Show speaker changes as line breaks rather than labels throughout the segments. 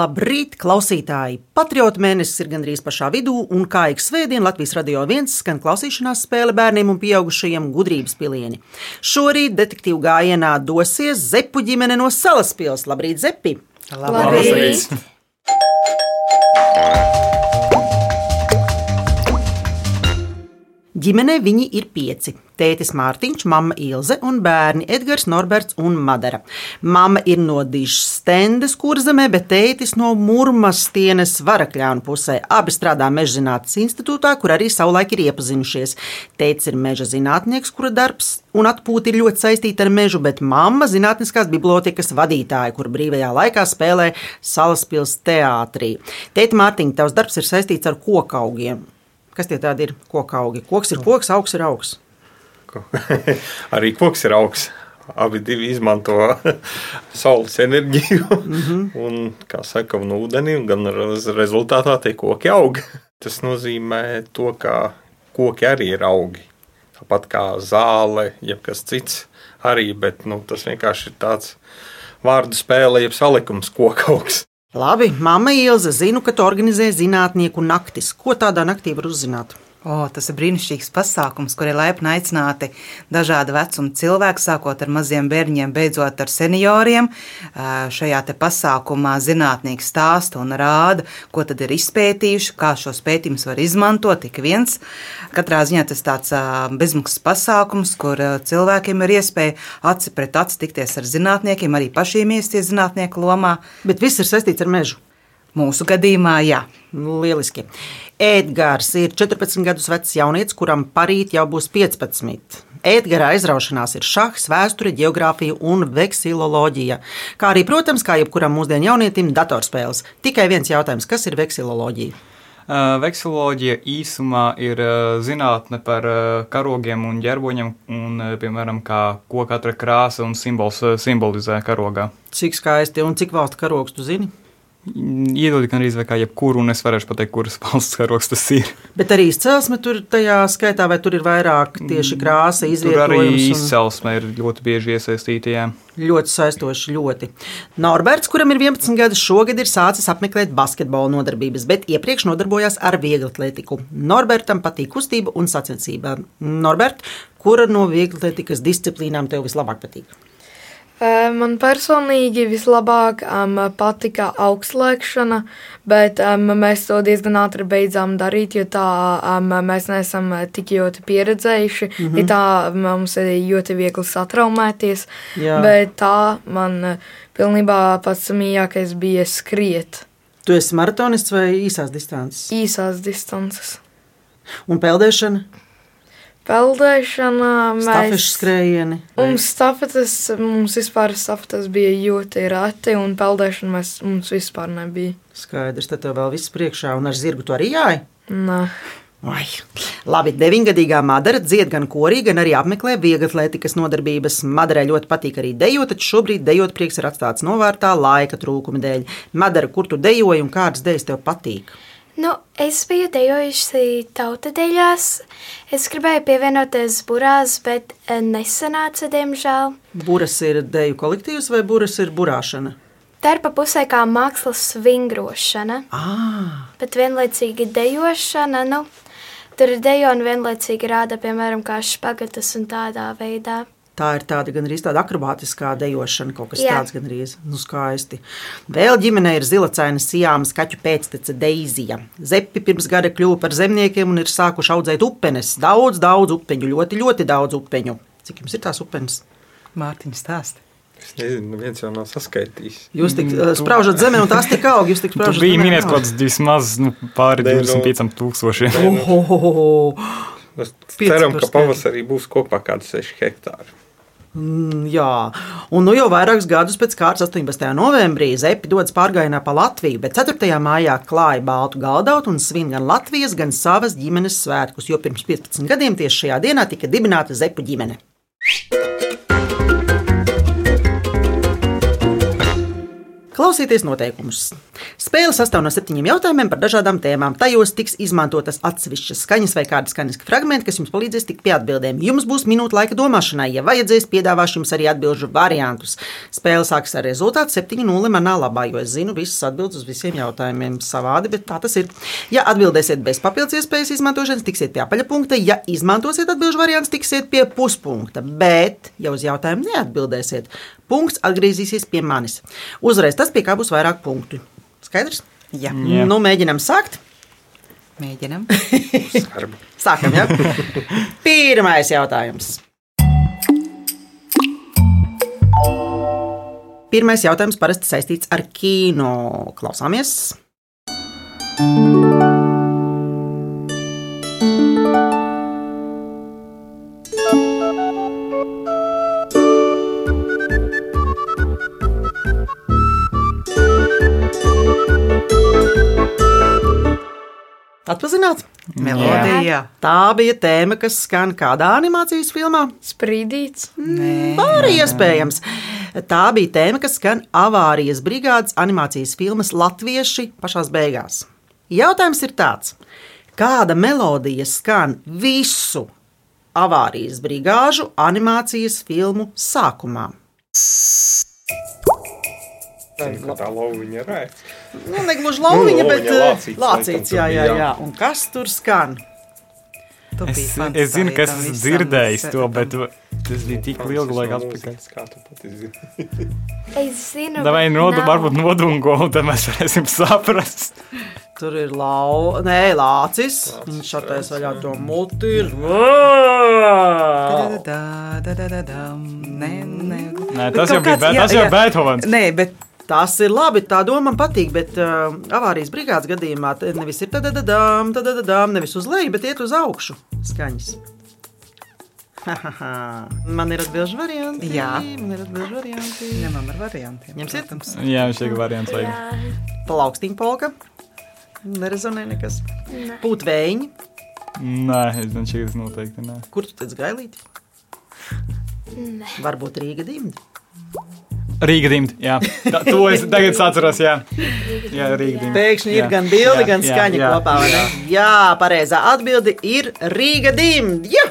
Labrīt, klausītāji! Patriotu mēnesis ir gandrīz pašā vidū, un kā ik svētdien Latvijas radio viens skan klausīšanās spēle bērniem un pieaugušajiem gudrības pilieni. Šorīt detektīvu gājienā dosies Zepu ģimene no Salaspils. Labrīt, Zepi!
Labrīt! Labrīt.
Ģimenē viņi ir pieci. Tētis Mārtiņš, mamma Ilze un bērni Edgars, Norberts un Madara. Mama ir no Dižas stendes kurzemē, bet tētis no Murmas tienes varakļānu pusē. Abi strādā Meža zinātnes institūtā, kur arī savulaik ir iepazinušies. Tētis ir meža zinātnieks, kura darbs un atpūta ir ļoti saistīta ar mežu, bet mamma zinātniskās bibliotekas vadītāja, kur brīvajā laikā spēlē Salaspils teātrī. Tēti Mārtiņ, tavs darbs ir saistīts ar kokaugiem. Kas tie tādi ir koka augi? Koks ir koks, augs ir augs.
Arī koks ir augs. Abi izmanto saules enerģiju, mm -hmm. un, kā saka, un ūdeni, gan rezultātā tie koki aug. Tas nozīmē to, ka koki arī ir augi. Tāpat kā zāle, jebkas cits arī, bet nu, tas vienkārši ir tāds vārdu spēle, jeb salikums koka augs.
Labi, mamma Ilze, zinu, ka tu organizē zinātnieku naktis. Ko tādā naktī var uzzināt?
O, tas ir brīnišķīgs pasākums, kur ir laipni aicināti dažādi vecuma cilvēki, sākot ar maziem bērniem, beidzot ar senioriem. Šajā pasākumā zinātnieki stāsta un rāda, ko tad ir izpētījuši, kā šos pētījumus var izmantot. Ik viens. Katrā ziņā tas tāds bezmaksas pasākums, kur cilvēkiem ir iespēja aci pret aci tikties ar zinātniekiem, arī pašiem iesties zinātnieku lomā.
Bet viss ir saistīts ar mežu.
Mūsu gadījumā, jā.
Lieliski. Edgars ir 14 gadus vecs jaunietis, kuram parīt jau būs 15. Edgara aizraušanās ir šahs, vēsture, geogrāfija un veksiloloģija. Kā arī, protams, kā jebkuram mūsdienu jaunietim, datorspēles. Tikai viens jautājums, kas ir veksiloloģija?
Veksiloloģija īsumā ir zinātne par karogiem un ģerboņiem, un, piemēram, kā ko katra krāsa un simbols simbolizē karogā.
Cik skaisti un cik valstu karogs tu zini?
Iedod gan arī kā jebkuru, un es varēšu pateikt, kuras valsts karoks tas ir.
Bet arī izcelsme tur tajā skaitā, vai tur ir vairāk tieši mm, krāsa, izvietojums?
Tur arī izcelsme ir ļoti bieži iesaistīta, jā.
Ļoti saistoši, ļoti. Norberts, kuram ir 11 gadi, šogad ir sācis apmeklēt basketbola nodarbības, bet iepriekš nodarbojās ar vieglatlētiku. Norbertam patīk kustība un sacensība. Norbert, kura no vieglatlētikas disciplīnām tev vislabāk patīk?
Man personīgi vislabāk um, patika augstslēgšana, bet um, mēs to diezgan ātri beidzām darīt, jo tā um, mēs neesam tik ļoti pieredzējuši. Mm -hmm. Tā mums ir ļoti viegli satraumēties, Jā. bet tā man pilnībā pats mīļākais bija skriet.
Tu esi maratonists vai īsās distances?
Īsās distances.
Un peldēšana?
Peldēšana,
mēs skrējieni.
Un stafetes, mums vispār stafetes bija ļoti reti, un peldēšana mēs, mums vispār nebija.
Skaidrs, tad tev vēl viss priekšā, un ar zirgu tu arī jāj?
Nē.
Ai. Labi, deviņgadīgā Madara dzied gan korī, gan arī apmeklē vieglatlētikas nodarbības. Madarai ļoti patīk arī dejot, taču šobrīd dejot prieks ir atstāts novārtā laika trūkuma dēļ. Madara, kur tu dejoji un kādas dejas tev patīk?
Nu, es biju dejojusi tautadeļās. Es gribēju pievienoties burās, bet eh, nesanāca, diemžēl.
Buras ir deju kolektīvs vai buras ir burāšana?
Tā ir pa pusē kā mākslas vingrošana.
Ah.
Bet vienlaicīgi dejošana, nu, tur ir dejo un vienlaicīgi rāda, piemēram, kā špagatas un tādā veidā.
Tā ir tāda gan arī tāda akrobātiskā dejošana, kaut kas Jā. tāds gan arī nu, skaisti. Vēl ģimenē ir zilacaina sijāmas kaķu pēctece Deizija. Zepi pirms gada kļuva par zemniekiem un ir sākuši audzēt upenes. Daudz, daudz upeņu, ļoti, ļoti daudz upeņu. Cik jums ir tās upenes?
Mārtiņa stāsta.
Es nezinu, viens jau nav saskaitījis.
Jūs tik uh, spraužat zemē, un tās tik aug. Jūs tik spraužat
zemē. Bija minēts kaut kāds vismaz nu, pāri 25 nu, tūkstošiem.
Mēs ceram, ka pavasarī būs kopā kādi 6 hektāri.
Mm, jā, un nu jau vairākus gadus pēc kārtas 18. novembrī Zepi dodas pārgājienā pa Latviju, bet 4. maijā klāja baltu galdautu un svin gan Latvijas, gan savas ģimenes svētkus, jo pirms 15 gadiem tieši šajā dienā tika dibināta Zepu ģimene. Klausieties noteikumus. Spēle sastāv no septiņiem jautājumiem par dažādām tēmām. Tajos tiks izmantotas atsevišķas skaņas vai kādi skaņas fragmenti, kas jums palīdzēs tikt pie atbildēm. Jums būs minūte laika domāšanai, ja vajadzēs, piedāvāšu jums arī atbildžu variantus. Spēle sāksies ar rezultātu 7-0 manā labā, jo es zinu visas atbildes uz visiem jautājumiem savādi, bet tā tas ir. Ja atbildēsiet bez papildus iespējas izmantošanas, tiksiet pie apaļa punkta. Ja izmantosiet atbildžu variantus, tiksiet pie puspunkta. Bet, ja uz jautājumu neatbildēsiet, punkts atgriezīsies pie manis. Uzreiz tas, pie kā būs vairāk punktu. Skaidrs?
Jā.
Jā.
Nu, mēģinam sākt.
Mēģinam.
Sākam, ja? Pirmais jautājums. Pirmais jautājums parasti saistīts ar kino. Klausāmies! Atpazināt?
Melodija.
Tā bija tēma, kas skan kādā animācijas filmā.
Sprīdīts.
Nē.
Arī iespējams. Tā bija tēma, kas skan avārijas brigādes animācijas filmas Latvieši pašā beigās. Jautājums ir tāds, kāda melodija skan visu avārijas brigāžu animācijas filmu sākumā?
Ka tā lauviņa ir.
Nu, ne gluži lauviņa,
Nu,
bet eh,
lācīts,
lācīts. Jā, jā,
jā.
Un kas tur skan?
Tu
Es, es zinu, ka es
fantasēji
esmu dzirdējis to, bet tas bija tik ilgu laiku atpakaļ.
Kā tu pati zini?
Es zinu,
Vai
bet
nodu, varbūt nodungo, un tad mēs varēsim saprast.
Tur ir lau... Nē, lācis. Viņš šātais vaļā to muti. ir.
Nē,
tas jau bija. Beethovens.
Nē, bet
Tas ir labi, tā doma man patīk, bet uh, avārijas brigādes gadījumā te nevis ir tāda dām, tāda dām, nevis uz leju, bet iet uz augšu skaņas. man ir atbildīgi varianti.
Jā.
man ir atbildīgi varianti.
ņemam ar variantiem.
Ņemsiet?
protams.
Jā, viņš ir variants.
Palaukstīņa polka. Nerezonē nekas. Pūtvēņi.
Nē, es domāju, šīs noteikti nē.
Kur tu teici gailīt? Varbūt Rīga dimta.
Rīga dimta, jā. Tā, to es tagad atceros, jā. Jā, Rīga dimta.
Pēkšņi ir
Jā.
gan bilde,
Jā,
gan
jā,
skaņa
jā,
kopā. ne? Jā, pareizā atbilde ir Rīga dimta.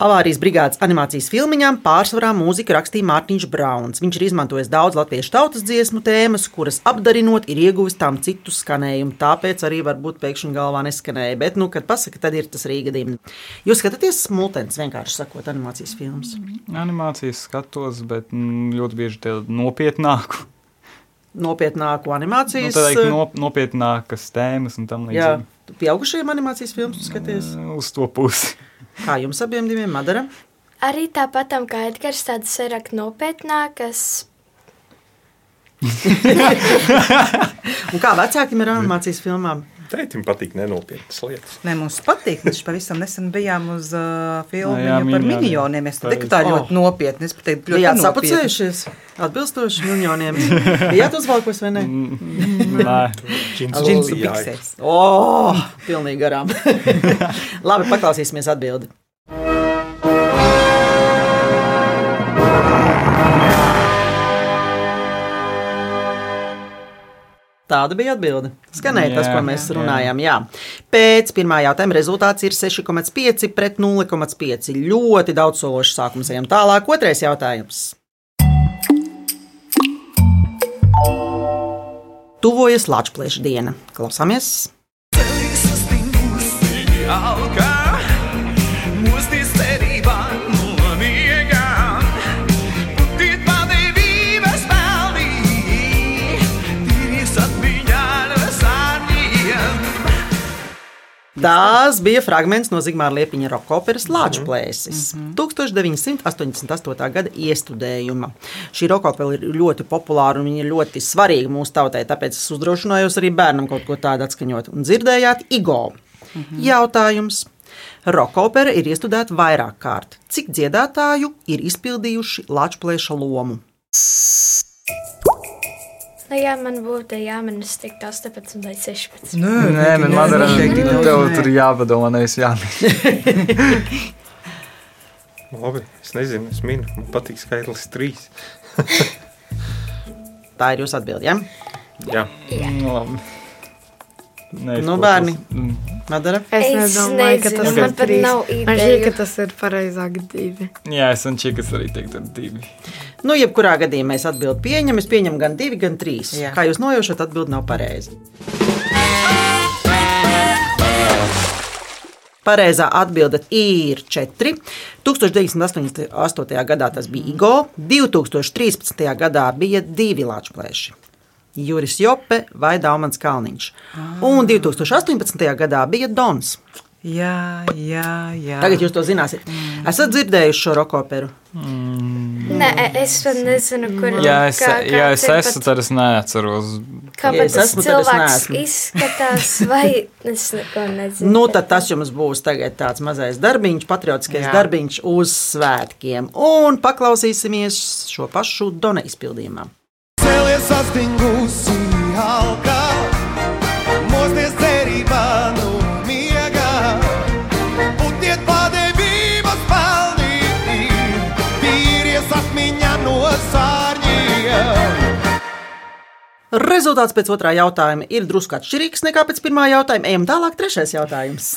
Avārijas brigādes animācijas filmiņām pārsvarā mūziku rakstīja Mārtiņš Brauns. Viņš ir izmantojis daudz latviešu tautas dziesmu tēmas, kuras apdarinot, ir ieguvis tām citu skanējumu. Tāpēc arī varbūt pēkšņi galvā neskanēja. Bet, nu, kad pasaka, tad ir tas Rīga dimta. Jūs skatāties smultens, vienkārši sakot, animācijas filmas.
Animācijas skatos, bet mm, ļoti bieži tādu nopietnāku.
Nopietnāku
Nu,
animācijas.
tā teikt, no, nopietnākas tēmas un tam līdzīgi.
Tu pieaugušajiem animācijas filmas skaties.
Uz to pusi.
Kā jums abiem diviem, Madara?
arī tāpatam kā Edgars, tādas vairāk nopietnākas.
Un kā vecākiem ir animācijas filmām?
Tētim patīk nenopietnas lietas.
Nē, mums patīk. Mēs pavisam nesen bijām uz uh, filmu
Jā, jā,
par
Minioniem.
minioniem. Es teiktu, ka tā ļoti nopietni. Es teiktu, ļoti
Bijāt sapucējušies, atbilstoši miljoniem. Bijāt uzvalkos vai ne?
Nē,
Džinsu biksēs.
O, oh, pilnīgi garām. Labi, paklausīsimies atbildi. Tāda bija atbilde. Skanēja tas,
Jā,
ko mēs
jā.
runājām. Jā. Pēc pirmā jautājuma rezultāts ir 6,5 pret 0,5. Ļoti daudz sološu sākums. Ejam tālāk. Otrais jautājums. Tuvojas Latvijas diena. Klausāmies! Tās bija fragments no Zigmāra Liepiņa roka operas Lāča plēsis. 1988. gada iestudējuma. Šī roka opera ir ļoti populāra un viņa ir ļoti svarīga mūsu tautai, tāpēc es uzdrošinājos arī bērnam kaut ko tādu atskaņot. Un dzirdējāt Igo. Jautājums. Roka opera ir iestudēta vairāk kārt. Cik dziedātāju ir izpildījuši plēša lomu?
Nu, ja man būtu jāmanas tik 18 vai 16.
Nē,
Nē man madara,
noteikti daudz
tev tur jāpadomā, nevis jāmin.
Labi, es nezinu, es minu, man patīk skaitlis trīs.
Tā ir jūsu atbilde. Ja?
Jā.
Nu, labi. Neizprotos.
Nu, bērni.
Mm.
Madara?
Es,
Es
nedomāju, ka tas
man
ir
nav
Man šķiet, ka tas ir pareizāk divi.
Jā, es un čikas arī teiktu ar divi.
Nu, jebkurā gadījumā es atbildu pieņemu. Es pieņemu gan divi, gan trīs.
Jā.
Kā jūs nojaušat, atbildi nav pareiza. Pareizā atbilde ir 4. 1988. gadā tas bija Igo, 2013. gadā bija divi Latvieši. Juris Jope vai Daumans Kalniņš. Un 2018. gadā bija Dons.
Jā, jā, jā.
Tagad jūs to zināsiet. Esat dzirdējuši šo rokoperu?
Nē, es pat nezinu, kur
Jā, es,
kā-
ja es
ir
esmu,
pat-
tad es neatceros.
Kā
Ja es esmu, es
cilvēks
neesmu.
izskatās, vai es neko nezinu.
Nu, tad tas jums būs tagad tāds mazais darbiņš, patriotiskais
Jā.
darbiņš uz svētkiem. Un paklausīsimies šo pašu Dona izpildījumā.
Cēlies sastingusi alka,
Rezultāts pēc otrā jautājuma ir drusku atšķirīgs nekā pēc pirmā jautājuma. Ejam tālāk, trešais jautājums.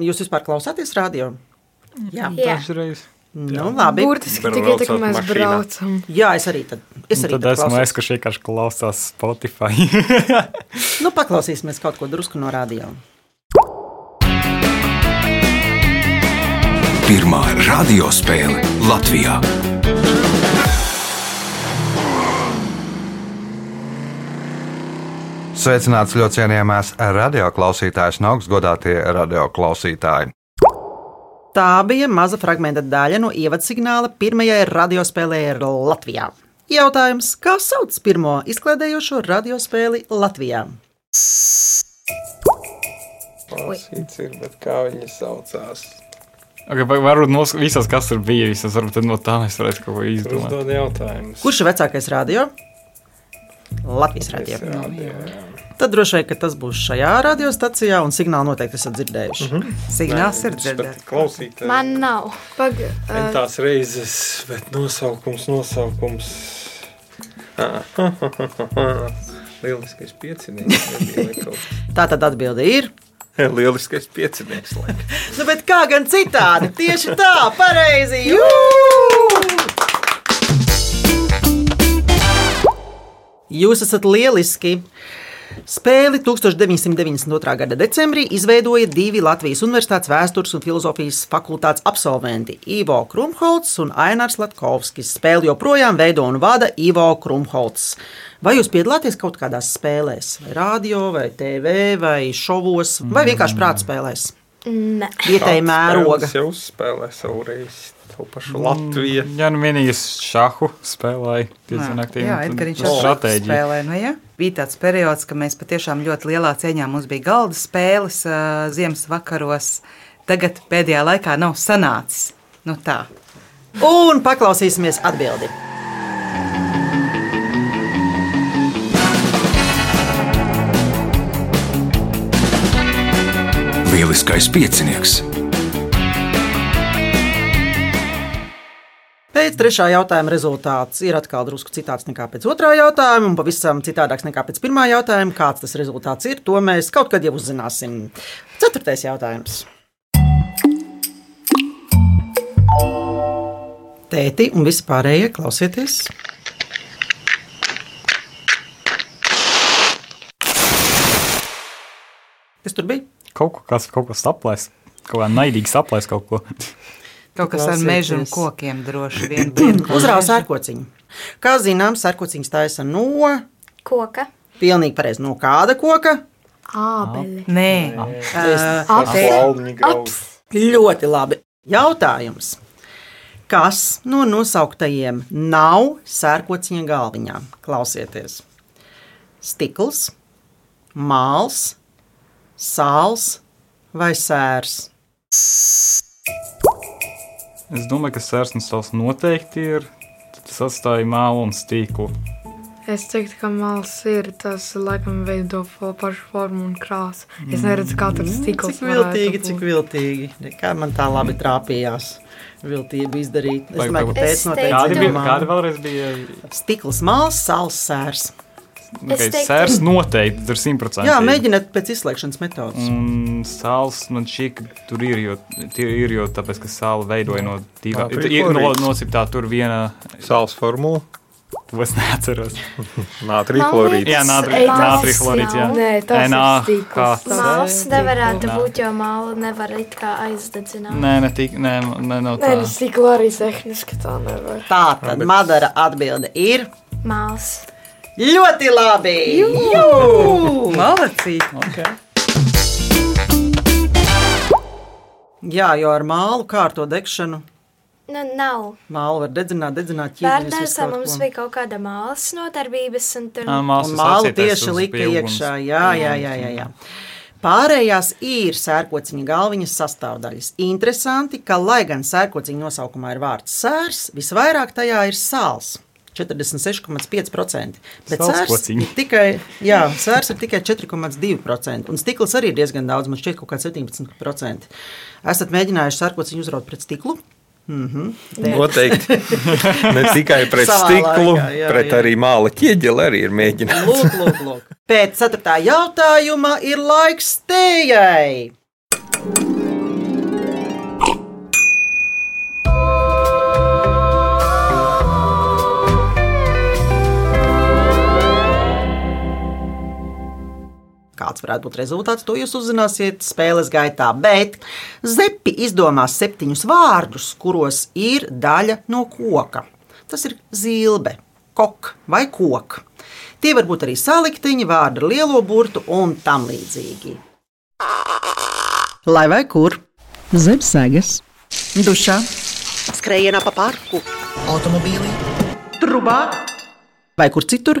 Jūs vispār klausāties radio? Jā.
Dažreiz.
nu, labi.
Burtiski tikai tā, ka mēs
mašīnā.
braucam.
Jā, es arī tad, es arī
Tad
tad
esmu
klausos.
es, kurš vienkārši klausās Spotify.
Nu, paklausīsimies kaut ko drusku no radio.
Pirmā radiospēle Latvijā.
Sveicināts ļoti cienījamās radioklausītājas un augstgadātie radioklausītāji.
Tā bija maza fragmenta daļa no ievadsignāla pirmajai radiospēlē Latvijā. Jautājums, kā sauc pirmo izklaidējošo radiospēli Latvijā?
Klasīts ir, bet kā viņi saucās?
Okay, varbūt no visas, kas tur bija, visas, varbūt no tā mēs varētu kaut ko izdomāt.
Kurš ir vecākais radio? Latvijas radio.
Es radio, jā.
Tad droši vien ka tas būs šajā radiostacijā, un signālu noteikti esat dzirdējuši. Mm -hmm.
Signāls ir
Es pat
dzirdēts.
Klausīt,
Man nav.
Pagaidām,
tās reizes, bet nosaukums, nosaukums. Lieliskais piecinieks.
Tā tad atbilde ir.
Lieliskais piecinieks.
Nu, bet kā gan citādi? Tieši tā, pareizi! Jū! Jūs esat lieliski! Spēli 1992. gada decembrī izveidoja divi Latvijas Universitātes vēstures un filozofijas fakultātes absolventi - Ivo Krumholts un Ainārs Latkovskis. Spēli joprojām veido un vada Ivo Krumholts. Vai jūs piedalāties kaut kādās spēlēs, vai radio, vai TV, vai šovos, vai vienkārši prāta spēlēs?
Nē.
Vietēji mēroga.
Es jau uzspēlēju savu reizi. To pašu Latviju.
Jā, nu vienīgi es šahu spēlēju diezgan aktīvi.
Jā, Edgars, viņš
tas
jau
stratēģija.
spēlē. Nu, jā. Bija tāds periods, ka mēs patiešām ļoti lielā cieņā mums bija galda spēles uh, ziemas vakaros. Tagad pēdējā laikā nav sanācis. Nu, tā.
Un paklausīsimies atbildi.
Lieliskais piecinieks.
Pēc trešā jautājuma rezultāts ir atkal drusku citāds nekā pēc otrā jautājuma, un pavisam citādāks nekā pēc pirmā jautājuma. Kāds tas rezultāts ir, to mēs kaut kad jau uzzināsim. Ceturtais jautājums. Tēti un visi pārējie klausieties. Kas tur bija?
Kaut kas, kaut ko saplēs. Kaut kā naidīgi saplēs kaut ko.
Kaut kas ar mežu un kokiem droši vien.
Uzrāva sērkociņu. Kā zināms, sērkociņš taisa no
Koka.
pilnīgi pareizi no kāda koka.
ābeli.
Nē,
Palmiņa grauds.
Ļoti labi. Jautājums. Kas no nosauktajiem nav sērkociņa galviņā? Klausieties. Stikls, māls, sāls vai sērs?
Es domāju, ka sērsnes tavs noteikti ir. Tas atstāja mālu un stīklu.
Es teiktu, ka mākslinieks ir tas, laikam, veido pašu formu un krāsu. Es neredzu, kā tur stikls
Cik viltīgi, cik viltīgi. Kā man tā labi trāpījās. Viltība izdarīt. Es domāju, ka pēc noteikti
Kādi bija,
domā.
kādi vēlreiz bija?
Stikls māls, sāls sērs.
Okay,
teiktu-
Sērs noteikti tur simtprocentīgi.
Jā, mēģiniet pēc izslēgšanas metodas.
Un sāls man ka tur ir, jo, tie ir, jo tāpēc, ka sāla veidoja no divām. Ir no,
chlorīds.
nosiptā tur viena,
Sāls formula,
to es neatceros.
nātrija chlorīds.
Jā, nātrija
tas
chlorīds, jā.
nav. Nē, tas ir. Tas
Māls nevarētu
Nā.
būt, jo māla nevar it kā aizdedzināt.
Nē, ne tik, nē, nē, nav
Nē,
tā.
nu stikla arī tehniski tā nevar.
Tā tad Madara atbilde ir
Māls.
Ļoti labi. Jū!
Malacīt!
Okay.
Jā, jo ar mālu kārto degšanu.
Nu, nav.
Mālu var dedzināt, dedzināt ķīmijas.
Bērnēsā mums bija kaut kāda mākslas nodarbības, un tur
mākslas
Un mālu
atsieties
tieši lika iekšā. Jā, jā, jā, jā, jā. Pārējās ir sērkociņa galviņas sastāvdaļas. Interesanti, ka, lai gan sērkociņa nosaukumā ir vārds sērs, visvairāk tajā ir sāls. 46,5%. Bet sērs ir tikai, jā, sērs ir tikai 4,2%. Un stikls arī ir diezgan daudz, man šķiet, kaut kāds 17%. Esat mēģinājuši sērkociņu uzraut pret stiklu?
Noteikti. Ne tikai pret
Savā
stiklu,
laikā, jā,
pret
jā.
arī māla ķieģeli arī ir mēģināts.
Lūk, lūk, lūk. Pēc ceturtā jautājuma ir laiks stējai. Kāds varētu būt rezultāts, to jūs uzzināsiet spēles gaitā. Bet Zepi izdomās septiņus vārdus, kuros ir daļa no koka. Tas ir zilbe, kok vai koka. Tie var būt arī saliktiņi, vārdi ar lielo burtu un tam līdzīgi. Lai vai kur? Zem sēgas, dušā, skrejienā pa parku, automobīlī, trubā vai kur citur.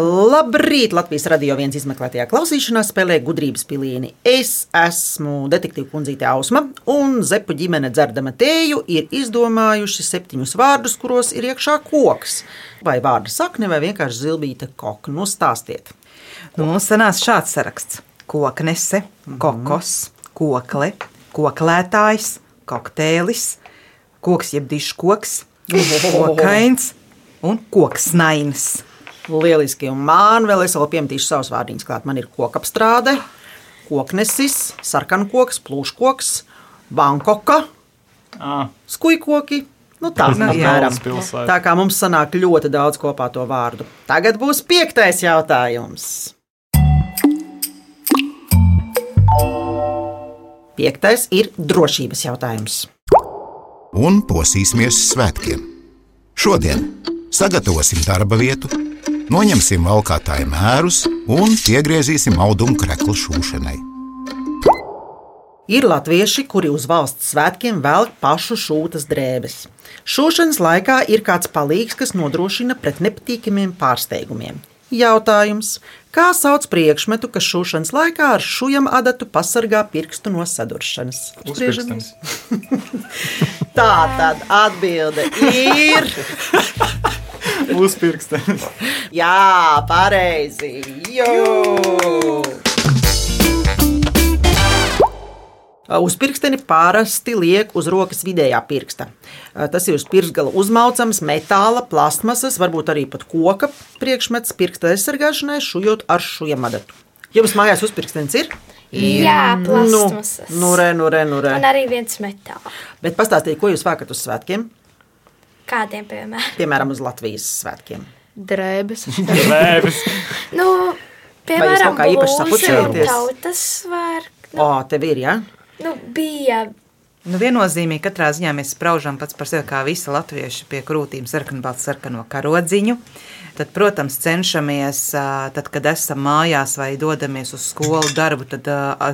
Labrīt! Latvijas radio viens izmeklētajā klausīšanās spēlē gudrības pilieni. Es esmu detektīva kundzīte Ausma, un Zepu ģimene dzerdama tēju ir izdomājuši septiņus vārdus, kuros ir iekšā koks. Vai vārda sakne, vai vienkārši zilbīta koka. Nu, stāstiet!
Nu, mums sanāca šāds saraksts: koknese, kokos, kokle, koklētājs, kokteilis, koks jeb diškoks, kokains un koksnainis.
Lieliski, un man vēl es vēl piemetīšu savus vārdus klāt. Man ir kokapstrāde, koknesis, sarkankoks, plūškoks, bankoka, skujkoki. Nu, tā. Tā kā mums sanāk ļoti daudz kopā to vārdu. Tagad būs piektais jautājums. Piektais ir drošības jautājums.
un posīsimies svētkiem. Šodien sagatavosim darba vietu, noņemsim valkātāju mērus un piegriezīsim audumu kreklu šūšanai.
Ir latvieši, kuri uz valsts svētkiem velk pašu šūtas drēbes. Šūšanas laikā ir kāds palīgs, kas nodrošina pret nepatīkamiem pārsteigumiem. Jautājums: kā sauc priekšmetu, kas šūšanas laikā ar šujam adatu pasargā pirkstu no saduršanas? Tā tad atbilde ir.
Uzpirkstens.
Jā, pareizi. Jo! Uz pirksteni parasti liek uz rokas vidējā pirksta. Tas ir uz pirkstgala uzmaucams, metāla, plastmasas, varbūt arī pat koka priekšmets pirksta aizsargāšanai, šujot ar šujamadu. Jums mājās uzpirkstenis ir?
Jā, plastmasas.
Nu, nu, re, nu, re, nu, re.
Un arī viens metāls.
Bet pastāstiet, ko jūs vēkat uz svētkiem?
Kādiem, piemēram?
Piemēram, uz Latvijas svētkiem.
Drēbes.
Vēbis.
Nu, piemēram,
kā īpaši sapucējaties?
tautas svērk.
O, tev ir, jā? Ja?
Nu, bija
Nu, viennozīmīgi katrā ziņā mēs spraužam pats par sevi, kā visi latvieši pie krūtīm sarkanbaltu sarkano karodziņu. Tad, protams, cenšamies, tad, kad esam mājās vai dodamies uz skolu darbu, tad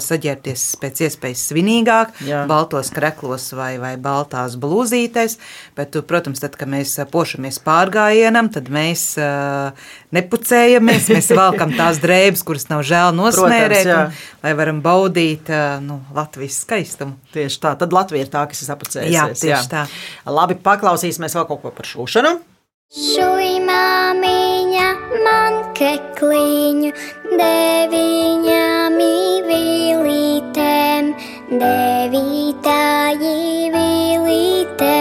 saģērbties pēc iespējas svinīgāk,
Jā.
baltos kreklos vai, vai baltās blūzītēs. Bet, protams, tad, kad mēs pošamies pārgājienam, tad mēs nepucējamies, mēs valkam tās drēbes, kuras nav žēl nosmērēt,
jā.
un, lai varam baudīt nu, Latvijas skaistumu.
Tieši tā, tad Latvija ir tā, kas ir apcēlusies.
Jā, tieši tā.
Labi, paklausīsimies vēl kaut ko par šūšanu.
Šui māmiņa man kekliņu, deviņām īvīlītēm, devītāji vīlītē,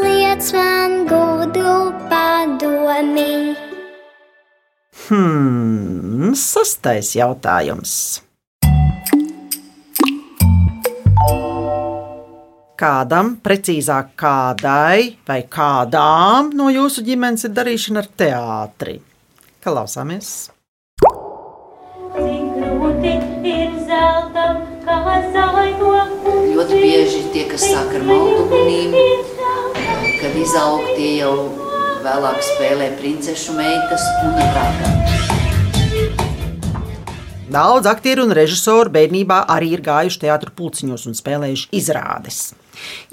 liec man gudru padomi.
Hmm, sastais jautājums. Kādam, precīzāk, kādai vai kādām no jūsu ģimenes ir darīšana ar teātri? Klausāmies!
Ļoti bieži tie, kas sāk ar maltu gunīm, kad izaug tie jau vēlāk spēlē princešu meitas un rākā.
Daudz aktieru un režisoru bērnībā arī ir gājuši teātros pulciņos un spēlējuši izrādes.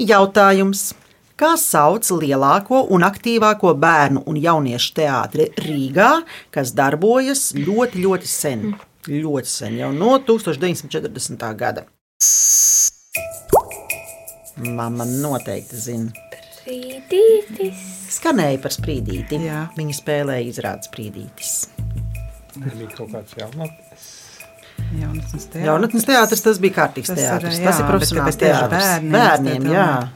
Jautājums. Kā sauc lielāko un aktīvāko bērnu un jauniešu teātri Rīgā, kas darbojas ļoti, ļoti sen? Ļoti sen, jau no 1940. gada. Mama noteikti zina.
Rītītis.
Skanēja par sprīdīti. Jā. Viņa spēlēja izrādes sprīdītis.
Bija kaut kāds jaunatnes.
Jaunatnes teātris.
Jaunatnes teātris tas bija kārtīgs
Tas ir,
teātris.
jā,
Tas ir profesionāls teātris.
bērniem
Bērniem, jā.
tā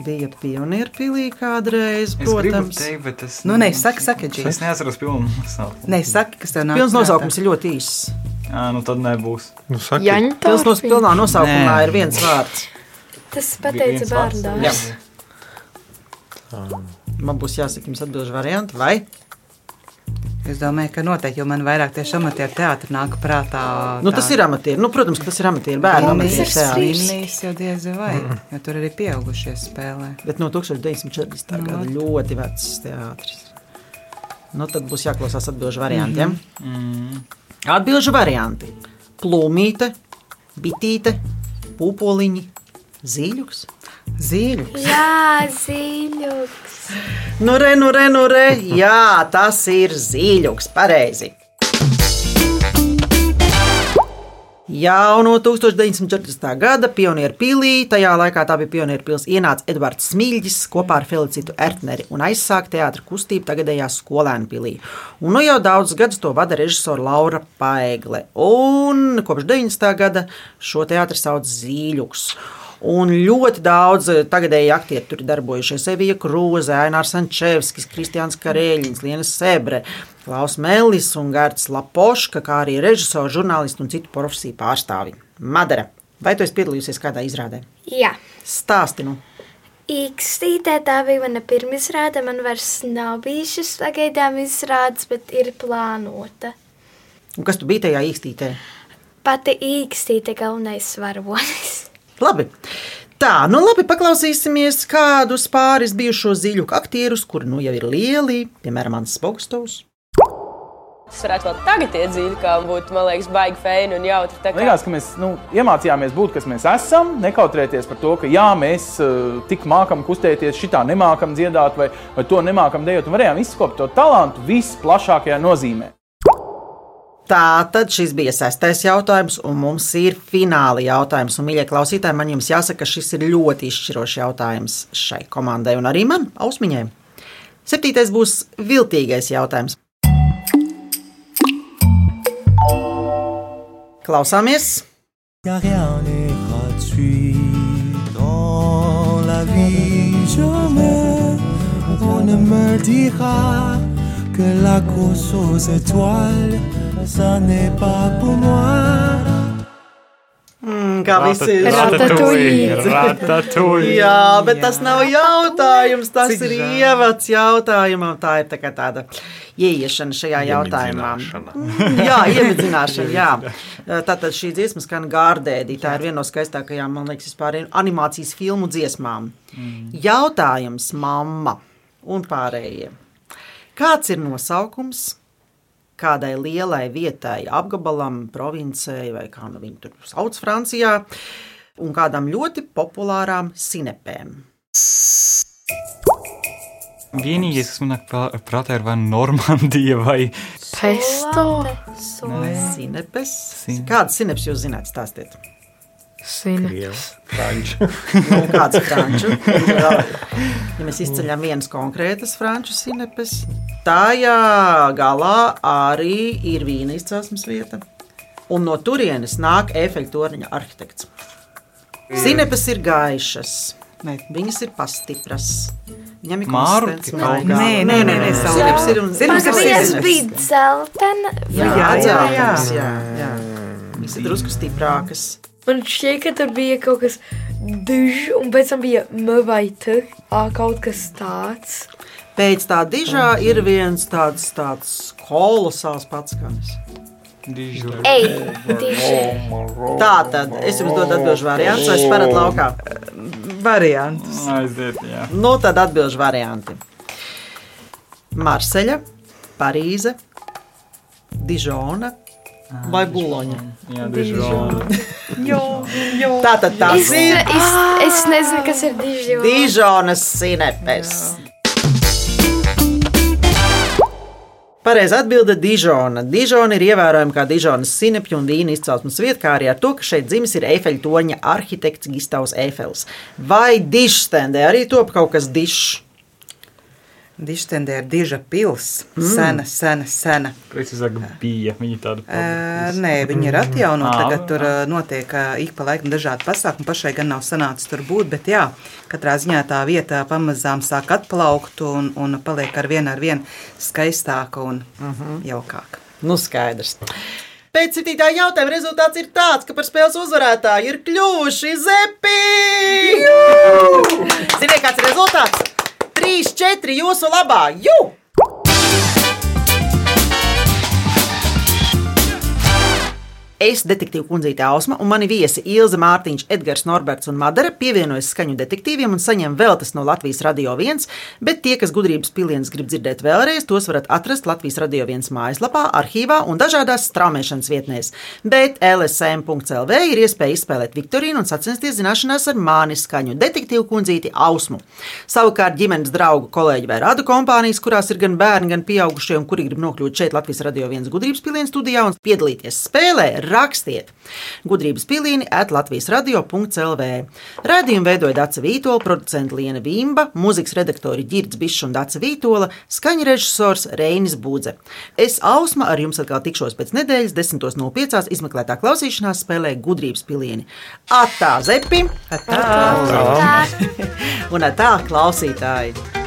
Bija pionieru pilī kādreiz,
Es gribu
protams.
teikt, bet es.
Nu, nē, saki, saki, Džīs.
Es neatceros pilnu nosaukumu.
Nē, saki, kas tev nāk.
Pilns nosaukums ir ļoti īss.
Jā, nu tad nebūs.
Nu, saki,
Jaņa
Pilns nos, pilnā nosaukumā
Nē.
ir viens vārds.
Tas pateica bērnu
Jā.
dārsts.
Man būs jāsaka jums atbilžu varianti, vai?
Es domāju, ka noteikti, jo man vairāk tieši amatieru teātris nāk prātā.
Nu, tas ir amatieri. Nu, protams, ka tas ir amatieri. Bērnu amatieru teātris.
Jau diez vai, jo tur arī pieaugušie spēlē.
Bet no 1940. gada ļoti vecs teātris. Nu, tad būs jāklausās atbilžu variantiem.
Mm.
Atbilžu varianti - plūmīte, bitīte, pūpoliņi, zīļuks.
Zīļuks.
Jā, zīļuks.
Nu, re, nu, re, nu, re. Jā, tas ir zīļuks. Pareizi. Jau no 1940. gada pionieru pilī, tajā laikā tā bija pionieru pils, ienāca Edvards Smilģis kopā ar Felicitu Ertneri un aizsāka teātra kustību tagadējā skolēnu pilī. Un nu jau daudzus gadus to vada režisora Laura Paigle. Un kopš 90. gada šo teātru sauc Zīļuks. Un ļoti daudz eh, tagadēji aktieri tur darbojušies. Evija Krūze, Ainārs Sančevskis, Kristians Karēļins, Liena Sebre, Klaus Mellis un Gārds Lapoška, kā arī režisori, žurnālisti un citu profesiju pārstāvi. Madara, vai tu esi piedalījusies kādā izrādē?
Jā.
Stāsti nu!
Īkstītē tā bija mana pirmā izrāde. Man vairs nav bijušas pagaidām izrādes, bet ir plānota.
Un kas tu biji tajā īkstītē?
Pati īkstīte galvenais varonis.
Labi. Tā, nu labi, paklausīsimies kādus pāris bijušo ziļu aktierus, kuri nu jau ir lieli, piemēram, Mans Bogstovs.
Tas varētu vēl tagad iet dzīvi, kā būtu, man liekas, baigi feini un jautri. Tā
Man liekas, ka mēs nu, iemācījāmies būt, kas mēs esam, nekautrēties par to, ka jā, mēs uh, tik mākam kustēties, šitā nemākam dziedāt vai, vai to nemākam dejot. Un varējām izkopt to talantu visplašākajā nozīmē.
Tā tad šis bija sestais jautājums, un mums ir fināla jautājums. Un, mīļie klausītāji, man jums jāsaka, ka šis ir ļoti izšķirošs jautājums šai komandai un arī man, Ausmiņai. Septītais būs viltīgais jautājums. Klausāmies!
A rien n'est gratuit dans la vie, jamais on ne me dira que la course aux étoiles, ça n'est pas pour moi.
Mm, kā visi
Ratatouille, ratatouille.
Jā, bet tas nav jautājums, tas
Cik
ir
žēl.
ievads jautājumam. Tā ir tā tāda ieiešana šajā jautājumā. Mm, Jā, iemidzināšana, jā. Tātad šī dziesma skan gārdēdī. Tā ir viena no skaistākajām, man liekas, vispār animācijas filmu dziesmām. Jautājums mamma un pārējie. Kāds ir nosaukums kādai lielai vietai, apgabalam, provincei vai kā nu viņi tur sauc Francijā, un kādām ļoti populārām sinepēm?
Vienīgais, kas man nāk prā- prātā, ir vai Normandija vai
Pesto.
Sinepes. Kādas sinepes jūs zināt? Stāstiet.
Franču.
Nu, kāds ir franču? Ja mēs izceļam vienas konkrētas franču sinepes, tajā galā arī ir vīna izcelsmes vieta. Un no turienes nāk efekta torņa arhitekts. Sinepes ir gaišas, viņas ir pastipras. Viņam ir gala.
Nē, nē, nē, nē,
Sinepes ir un
Pagaidās
sinepes.
bija dzeltena.
Jā,
Jā, jā, jā.
jā, jā, jā. Viņas ir drusku stiprākas.
Man šķiet, ka tur bija kaut kas dižs, un pēc tam bija m vai t, ā, kaut kas tāds.
Pēc tā dižā ir viens tāds, tāds kolosāls patskanis.
Diži.
Tā tad es jums dodu atbildžu variantu, vai es paradu laukā?
Variantus.
Aiziet, jā.
Nu, tad atbildžu varianti. Marseļa, Parīze, Dižona vai Buloņa.
Jā, Dižona.
Tā tad
Es,
ir
es, es nezinu, kas ir diži.
Dižonas sinepes. Pareizi atbilde - Dižona. Dižona ir ievērojama kā Dižonas sinepju un vīna izcelsmes vieta, kā arī ar to, ka šeit dzimis ir Eifeļa toņa arhitekts Gistavs Eifels. Vai dižstendē arī top kaut kas dižs?
Dižtendē ir diža pils. Sena, sena, sena.
Precīzāk bija viņa tāda.
Ē, Nē, viņi ir atjaunoti.
Ā.
Tagad tur notiek ik pa laikam dažādi pasākumi. Pašai gan nav sanācis tur būt, bet jā, katrā ziņā tā vieta pamazām sāk atplaukt un, un paliek ar vienu ar vienu skaistāka un jaukāka.
Nu, skaidrs. Pēc septītā jautājuma rezultāts ir tāds, ka par spēles uzvarētāju ir kļuvuši zepi! Ziniet, kāds ir rezultāts? 3, 4 jūsu labā! Jū! Es, detektīva kundzīte Ausma, un mani viesi Ilza Mārtiņš, Edgars Norberts un Madara pievienojas skaņu detektīviem un saņem veltes no Latvijas Radio 1, bet tie, kas gudrības pilienus grib dzirdēt vēlreiz, tos varat atrast Latvijas Radio 1 mājaslapā, arhīvā un dažādās straumēšanas vietnēs. Bet LSM.CLV ir iespēja izspēlēt Viktorīnu un sacensties zināšanās ar mani skaņu detektīvu kundzīti Ausmu. Savukārt ģimenes draugu, kolēģi vai radu kompānijas, kurās ir gan bērni, gan pieaugušie, un kuri grib nokļūt šeit Latvijas Radio 1 gudrības pilienu studijā un piedalīties spēlē, rakstiet gudrības pilīni at Latvijas radio.clv. Radījumu veidoja Dāca Vītola, producents Liena Vimba, mūzikas redaktori Girds Bišs un Dāca Vītola, skaņu režisors Reinis Budze. Es Ausma ar jums atkal tikšos pēc nedēļas, 10.05. izmeklētā klausīšanās spēlē gudrības pilieni. Atā, Zepi!
Atā!
Un atā, klausītāji!